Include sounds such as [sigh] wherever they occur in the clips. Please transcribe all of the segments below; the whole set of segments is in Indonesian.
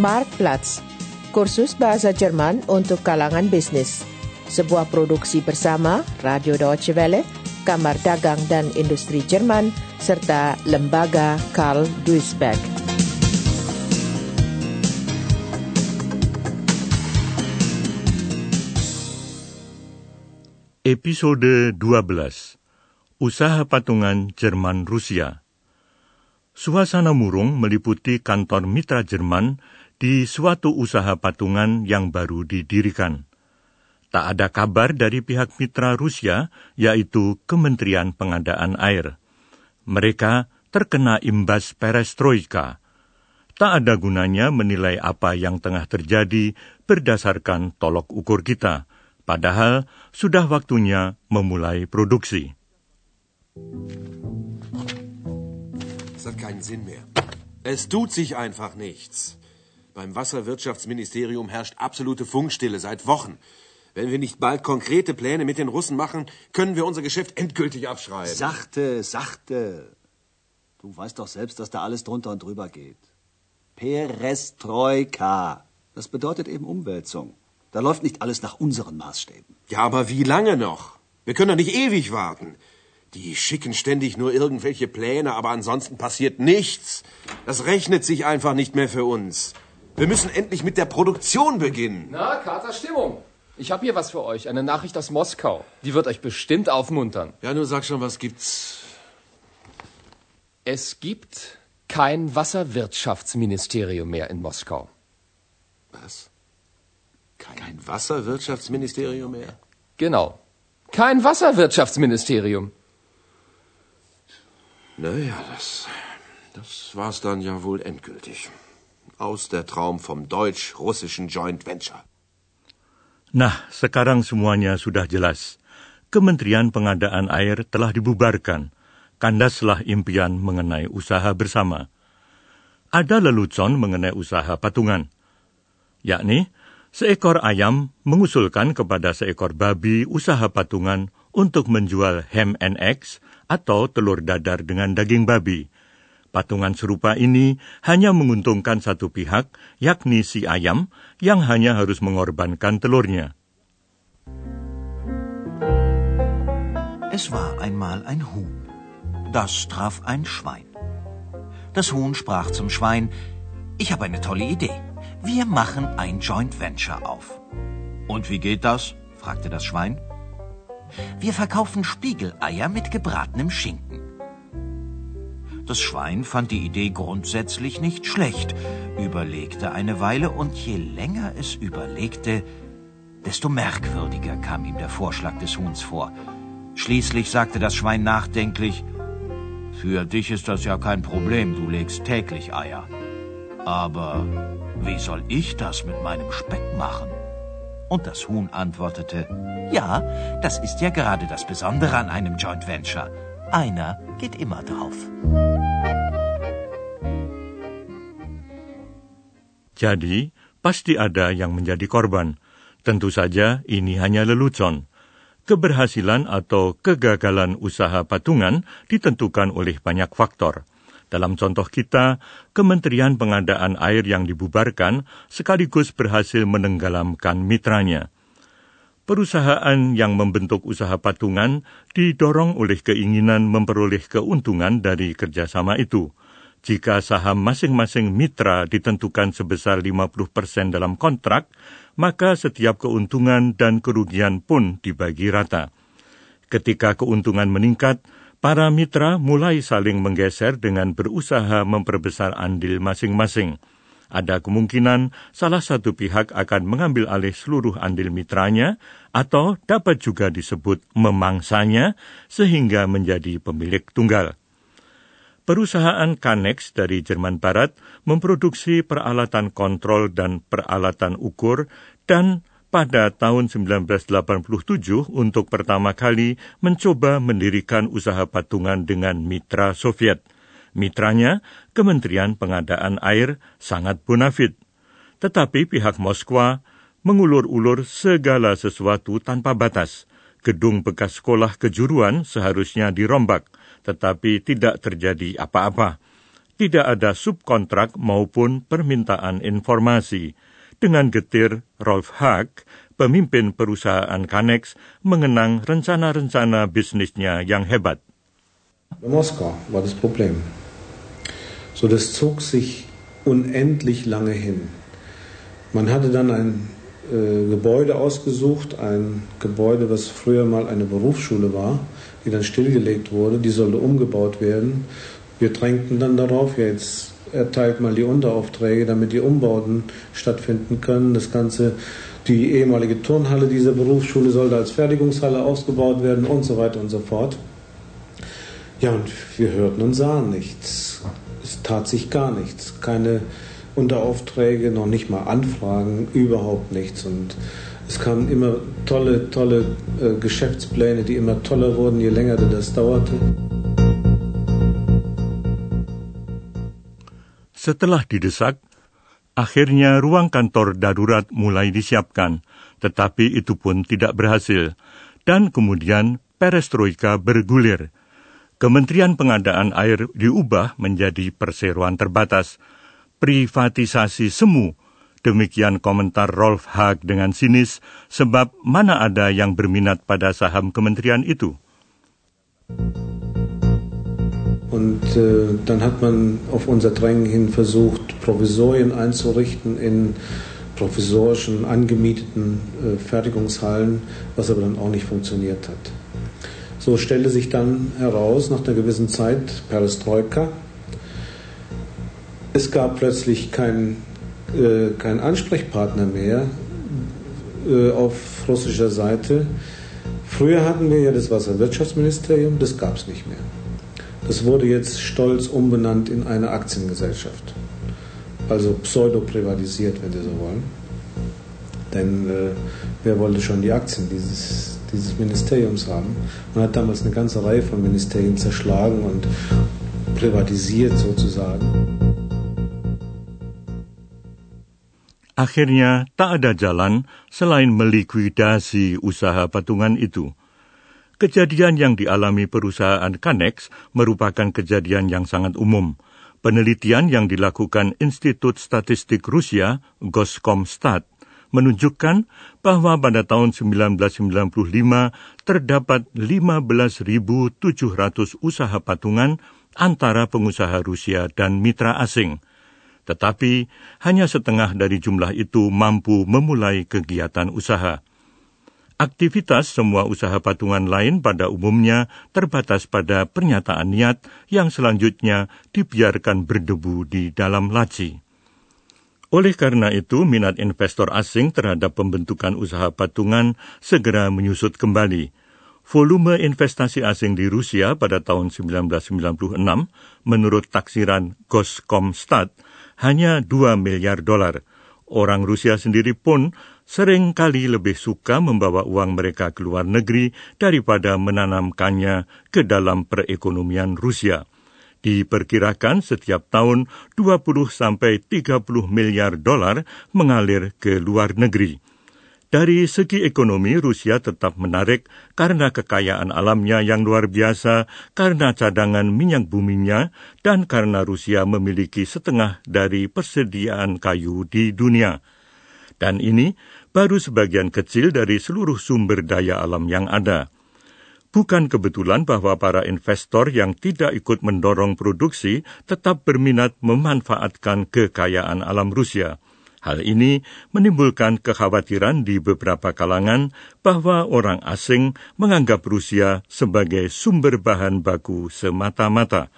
Marktplatz, kursus bahasa Jerman untuk kalangan bisnis. Sebuah produksi bersama Radio Deutsche Welle, Kamar Dagang dan Industri Jerman, serta Lembaga Karl Duisberg. Episode 12 Usaha Patungan Jerman Rusia Suasana murung meliputi kantor mitra Jerman di suatu usaha patungan yang baru didirikan. Tak ada kabar dari pihak mitra Rusia, yaitu Kementerian Pengadaan Air. Mereka terkena imbas perestroika. Tak ada gunanya menilai apa yang tengah terjadi berdasarkan tolok ukur kita, padahal sudah waktunya memulai produksi. Es tut sich einfach nichts. Beim Wasserwirtschaftsministerium herrscht absolute Funkstille seit Wochen. Wenn wir nicht bald konkrete Pläne mit den Russen machen, können wir unser Geschäft endgültig abschreiben. Sachte, sachte. Du weißt doch selbst, dass da alles drunter und drüber geht. Perestroika. Das bedeutet eben Umwälzung. Da läuft nicht alles nach unseren Maßstäben. Ja, aber wie lange noch? Wir können doch nicht ewig warten. Die schicken ständig nur irgendwelche Pläne, aber ansonsten passiert nichts. Das rechnet sich einfach nicht mehr für uns. Wir müssen endlich mit der Produktion beginnen. Na, Kater Stimmung. Ich habe hier was für euch, eine Nachricht aus Moskau. Die wird euch bestimmt aufmuntern. Ja, nur sag schon, was gibt's? Es gibt kein Wasserwirtschaftsministerium mehr in Moskau. Was? Kein Wasserwirtschaftsministerium mehr? Genau. Kein Wasserwirtschaftsministerium. Naja, das, das war's dann ja wohl endgültig. Aus der Traum vom deutsch-russischen Joint Venture. Nah, sekarang semuanya sudah jelas. Kementerian Pengadaan Air telah dibubarkan. Kandaslah impian mengenai usaha bersama. Ada lelucon mengenai usaha patungan. Yakni, seekor ayam mengusulkan kepada seekor babi usaha patungan untuk menjual ham and eggs atau telur dadar dengan daging babi. Patungan serupa ini hanya menguntungkan satu pihak, yakni si ayam, yang hanya harus mengorbankan telurnya. Es war einmal ein Huhn. Das traf ein Schwein. Das Huhn sprach zum Schwein, ich habe eine tolle Idee. Wir machen ein Joint Venture auf. Und wie geht das? fragte das Schwein. Wir verkaufen Spiegeleier mit gebratenem Schinken. Das Schwein fand die Idee grundsätzlich nicht schlecht, überlegte eine Weile und je länger es überlegte, desto merkwürdiger kam ihm der Vorschlag des Huhns vor. Schließlich sagte das Schwein nachdenklich, Für dich ist das ja kein Problem, du legst täglich Eier. Aber wie soll ich das mit meinem Speck machen? Und das Huhn antwortete, ja, das ist ja gerade das Besondere an einem Joint Venture. Einer geht immer drauf. Jadi, pasti ada yang menjadi korban. Tentu saja ini hanya lelucon. Keberhasilan atau kegagalan usaha patungan ditentukan oleh banyak faktor. Dalam contoh kita, Kementerian Pengadaan Air yang dibubarkan sekaligus berhasil menenggelamkan mitranya. Perusahaan yang membentuk usaha patungan didorong oleh keinginan memperoleh keuntungan dari kerjasama itu. Jika saham masing-masing mitra ditentukan sebesar 50% dalam kontrak, maka setiap keuntungan dan kerugian pun dibagi rata. Ketika keuntungan meningkat, para mitra mulai saling menggeser dengan berusaha memperbesar andil masing-masing. Ada kemungkinan salah satu pihak akan mengambil alih seluruh andil mitranya, atau dapat juga disebut memangsanya, sehingga menjadi pemilik tunggal. Perusahaan Canex dari Jerman Barat memproduksi peralatan kontrol dan peralatan ukur dan pada tahun 1987 untuk pertama kali mencoba mendirikan usaha patungan dengan mitra Soviet. Mitranya, Kementerian Pengadaan Air, sangat bonafit. Tetapi pihak Moskwa mengulur-ulur segala sesuatu tanpa batas. Gedung bekas sekolah kejuruan seharusnya dirombak – tetapi tidak terjadi apa-apa. tidak ada subkontrak maupun permintaan informasi. Dengan getir, Rolf Haag, pemimpin perusahaan Kanex, mengenang rencana-rencana bisnisnya yang hebat. Moskau war das Problem. So, das zog sich unendlich lange hin. Man hatte dann ein äh, Gebäude ausgesucht, ein Gebäude, was früher mal eine Berufsschule war, die dann stillgelegt wurde, die sollte umgebaut werden. Wir drängten dann darauf, jetzt erteilt mal die Unteraufträge, damit die Umbauten stattfinden können. Das Ganze, die ehemalige Turnhalle dieser Berufsschule sollte als Fertigungshalle ausgebaut werden und so weiter und so fort. Ja, und wir hörten und sahen nichts. Es tat sich gar nichts. Keine Unteraufträge, noch nicht mal Anfragen, überhaupt nichts. Und es kamen immer tolle, tolle äh, Geschäftspläne, die immer toller wurden, je länger das dauerte. Setelah didesak, akhirnya ruang kantor darurat mulai disiapkan, tetapi itu pun tidak berhasil. Dan kemudian perestroika bergulir. Kementerian Pengadaan Air diubah menjadi perseroan terbatas. Privatisasi semu. Demikian komentar Rolf Haag dengan sinis, sebab mana ada yang berminat pada saham kementerian itu. Und äh, dann hat man auf unser Drängen hin versucht, Provisorien einzurichten in provisorischen, angemieteten äh, Fertigungshallen, was aber dann auch nicht funktioniert hat. So stellte sich dann heraus, nach einer gewissen Zeit, Perestroika, es gab plötzlich keinen äh, kein Ansprechpartner mehr äh, auf russischer Seite. Früher hatten wir ja das Wasserwirtschaftsministerium, das gab es nicht mehr. Das wurde jetzt stolz umbenannt in eine Aktiengesellschaft. Also pseudo-privatisiert, wenn Sie so wollen. Denn äh, wer wollte schon die Aktien dieses, dieses Ministeriums haben? Man hat damals eine ganze Reihe von Ministerien zerschlagen und privatisiert sozusagen. Akhirnya tak ada jalan selain melikuidasi usaha patungan itu. Kejadian yang dialami perusahaan Kanex merupakan kejadian yang sangat umum. Penelitian yang dilakukan Institut Statistik Rusia, Goskomstat, menunjukkan bahwa pada tahun 1995 terdapat 15.700 usaha patungan antara pengusaha Rusia dan mitra asing. Tetapi hanya setengah dari jumlah itu mampu memulai kegiatan usaha. Aktivitas semua usaha patungan lain pada umumnya terbatas pada pernyataan niat yang selanjutnya dibiarkan berdebu di dalam laci. Oleh karena itu, minat investor asing terhadap pembentukan usaha patungan segera menyusut kembali. Volume investasi asing di Rusia pada tahun 1996 menurut taksiran Goskomstat hanya 2 miliar dolar. Orang Rusia sendiri pun sering kali lebih suka membawa uang mereka ke luar negeri daripada menanamkannya ke dalam perekonomian Rusia. Diperkirakan setiap tahun 20 sampai 30 miliar dolar mengalir ke luar negeri. Dari segi ekonomi, Rusia tetap menarik karena kekayaan alamnya yang luar biasa, karena cadangan minyak buminya, dan karena Rusia memiliki setengah dari persediaan kayu di dunia. Dan ini baru sebagian kecil dari seluruh sumber daya alam yang ada. Bukan kebetulan bahwa para investor yang tidak ikut mendorong produksi tetap berminat memanfaatkan kekayaan alam Rusia. Hal ini menimbulkan kekhawatiran di beberapa kalangan bahwa orang asing menganggap Rusia sebagai sumber bahan baku semata-mata.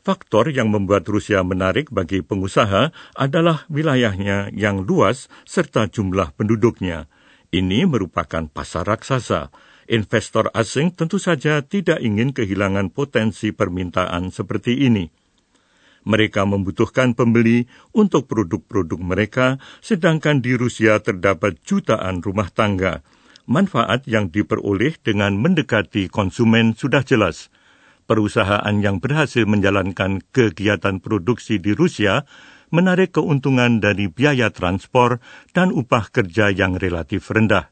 Faktor yang membuat Rusia menarik bagi pengusaha adalah wilayahnya yang luas serta jumlah penduduknya. Ini merupakan pasar raksasa. Investor asing tentu saja tidak ingin kehilangan potensi permintaan seperti ini. Mereka membutuhkan pembeli untuk produk-produk mereka, sedangkan di Rusia terdapat jutaan rumah tangga. Manfaat yang diperoleh dengan mendekati konsumen sudah jelas perusahaan yang berhasil menjalankan kegiatan produksi di Rusia menarik keuntungan dari biaya transport dan upah kerja yang relatif rendah.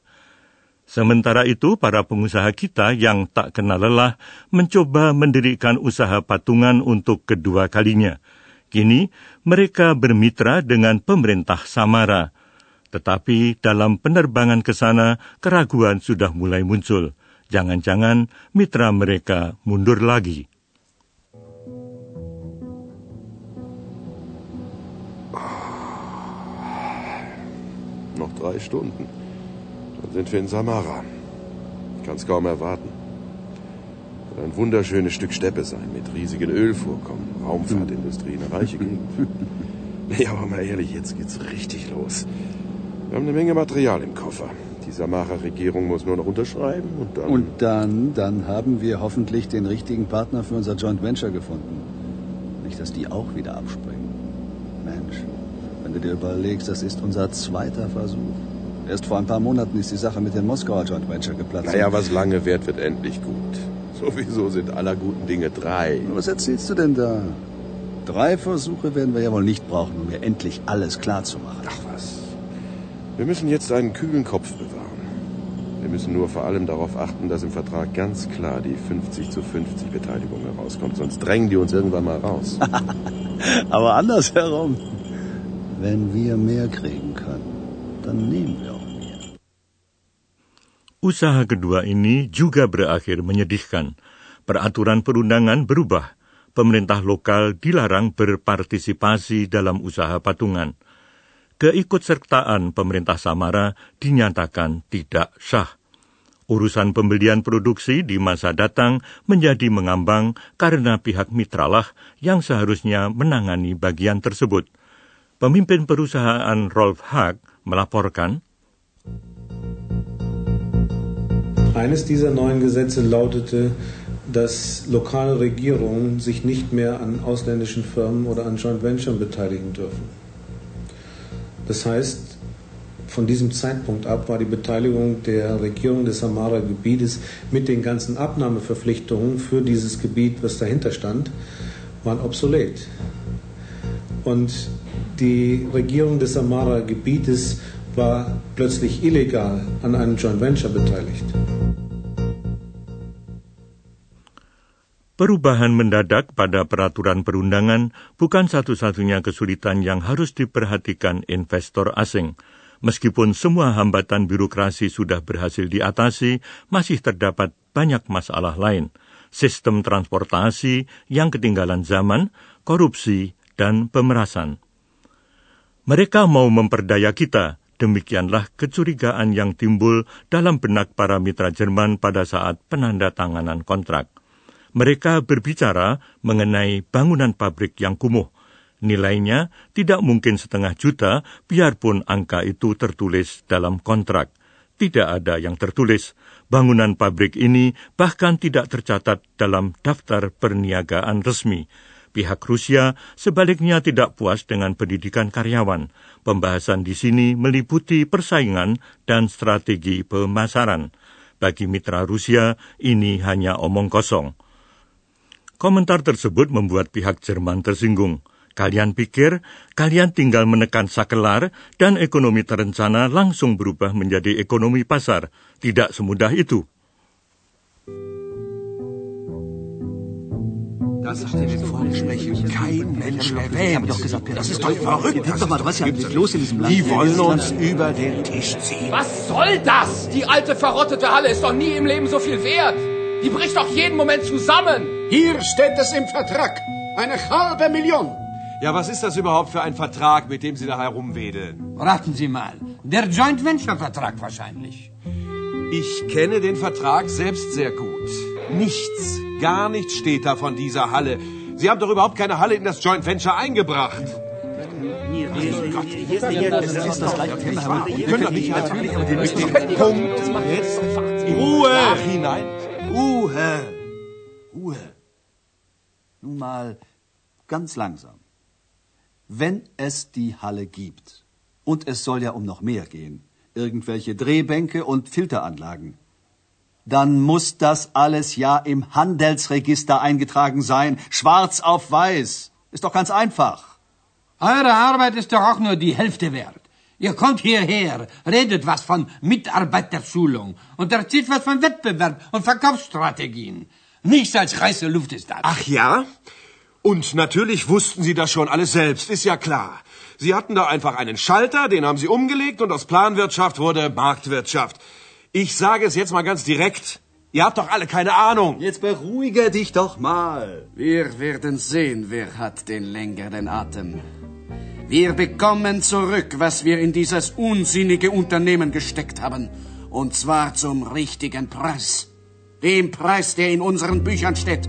Sementara itu, para pengusaha kita yang tak kenal lelah mencoba mendirikan usaha patungan untuk kedua kalinya. Kini, mereka bermitra dengan pemerintah Samara. Tetapi dalam penerbangan ke sana, keraguan sudah mulai muncul. Jangan-jangan mitra mereka mundur lagi. Noch drei Stunden. Dann sind wir in Samara. Ich kann es kaum erwarten. Wird ein wunderschönes Stück Steppe sein, mit riesigen Ölvorkommen, Raumfahrtindustrie, eine reiche Gegend. [laughs] Nee, aber mal ehrlich, jetzt geht's richtig los. Wir haben eine Menge Material im Koffer. Die Samara-Regierung muss nur noch unterschreiben und dann... Und dann, dann haben wir hoffentlich den richtigen Partner für unser Joint Venture gefunden. Nicht, dass die auch wieder abspringen. Mensch, wenn du dir überlegst, das ist unser zweiter Versuch. Erst vor ein paar Monaten ist die Sache mit dem Moskauer Joint Venture geplatzt. Naja, was lange währt, wird endlich gut. [laughs] Sowieso sind aller guten Dinge drei. Was erzählst du denn da? Drei Versuche werden wir ja wohl nicht brauchen, um mir endlich alles klar zu machen. Ach was. Wir müssen jetzt einen kühlen Kopf bewahren. Wir müssen nur vor allem darauf achten, dass im Vertrag ganz klar die 50 zu 50 Beteiligung herauskommt. Sonst drängen die uns irgendwann mal raus. [laughs] Aber andersherum. Wenn wir mehr kriegen können, dann nehmen wir auch. Usaha kedua ini juga berakhir menyedihkan. Peraturan perundangan berubah. Pemerintah lokal dilarang berpartisipasi dalam usaha patungan. Keikutsertaan pemerintah Samara dinyatakan tidak sah. Urusan pembelian produksi di masa datang menjadi mengambang karena pihak mitralah yang seharusnya menangani bagian tersebut. Pemimpin perusahaan Rolf Haag melaporkan, Eines dieser neuen Gesetze lautete, dass lokale Regierungen sich nicht mehr an ausländischen Firmen oder an Joint Venture beteiligen dürfen. Das heißt, von diesem Zeitpunkt ab war die Beteiligung der Regierung des Samara-Gebietes mit den ganzen Abnahmeverpflichtungen für dieses Gebiet, was dahinter stand, waren obsolet. Und die Regierung des Samara-Gebietes war plötzlich illegal an einem Joint Venture beteiligt. Perubahan mendadak pada peraturan perundangan bukan satu-satunya kesulitan yang harus diperhatikan investor asing. Meskipun semua hambatan birokrasi sudah berhasil diatasi, masih terdapat banyak masalah lain. Sistem transportasi yang ketinggalan zaman, korupsi, dan pemerasan. Mereka mau memperdaya kita, demikianlah kecurigaan yang timbul dalam benak para mitra Jerman pada saat penandatanganan kontrak. Mereka berbicara mengenai bangunan pabrik yang kumuh. Nilainya tidak mungkin setengah juta, biarpun angka itu tertulis dalam kontrak. Tidak ada yang tertulis. Bangunan pabrik ini bahkan tidak tercatat dalam daftar perniagaan resmi. Pihak Rusia sebaliknya tidak puas dengan pendidikan karyawan. Pembahasan di sini meliputi persaingan dan strategi pemasaran. Bagi mitra Rusia, ini hanya omong kosong. Komentar tersebut membuat pihak Jerman tersinggung. Kalian pikir kalian tinggal menekan sakelar dan ekonomi terencana langsung berubah menjadi ekonomi pasar. Tidak semudah itu. Das hat in den Vorsprechen kein Mensch erwähnt. Das ist doch verrückt. Denk doch mal, was ist ja los in diesem Land? Die wollen uns über den Tisch ziehen. Was soll das? Die alte verrottete Halle ist doch nie im Leben so viel wert. Die bricht doch jeden Moment zusammen. Hier steht es im Vertrag. Eine halbe Million. Ja, was ist das überhaupt für ein Vertrag, mit dem Sie da herumwedeln? Raten Sie mal. Der Joint Venture Vertrag wahrscheinlich. Ich kenne den Vertrag selbst sehr gut. Nichts, gar nichts steht da von dieser Halle. Sie haben doch überhaupt keine Halle in das Joint Venture eingebracht. Können doch nicht natürlich, aber den Punkt jetzt Ruhe hinein. Ruhe. Ruhe. Nun mal ganz langsam. Wenn es die Halle gibt, und es soll ja um noch mehr gehen, irgendwelche Drehbänke und Filteranlagen, dann muss das alles ja im Handelsregister eingetragen sein, schwarz auf weiß. Ist doch ganz einfach. Eure Arbeit ist doch auch nur die Hälfte wert. Ihr kommt hierher, redet was von Mitarbeiterschulung und erzählt was von Wettbewerb und Verkaufsstrategien. Nichts als heiße Luft ist das. Ach ja? Und natürlich wussten Sie das schon alles selbst, ist ja klar. Sie hatten da einfach einen Schalter, den haben Sie umgelegt und aus Planwirtschaft wurde Marktwirtschaft. Ich sage es jetzt mal ganz direkt. Ihr habt doch alle keine Ahnung. Jetzt beruhige dich doch mal. Wir werden sehen, wer hat den längeren Atem. Wir bekommen zurück, was wir in dieses unsinnige Unternehmen gesteckt haben. Und zwar zum richtigen Preis. Dem Preis, der in unseren Büchern steht.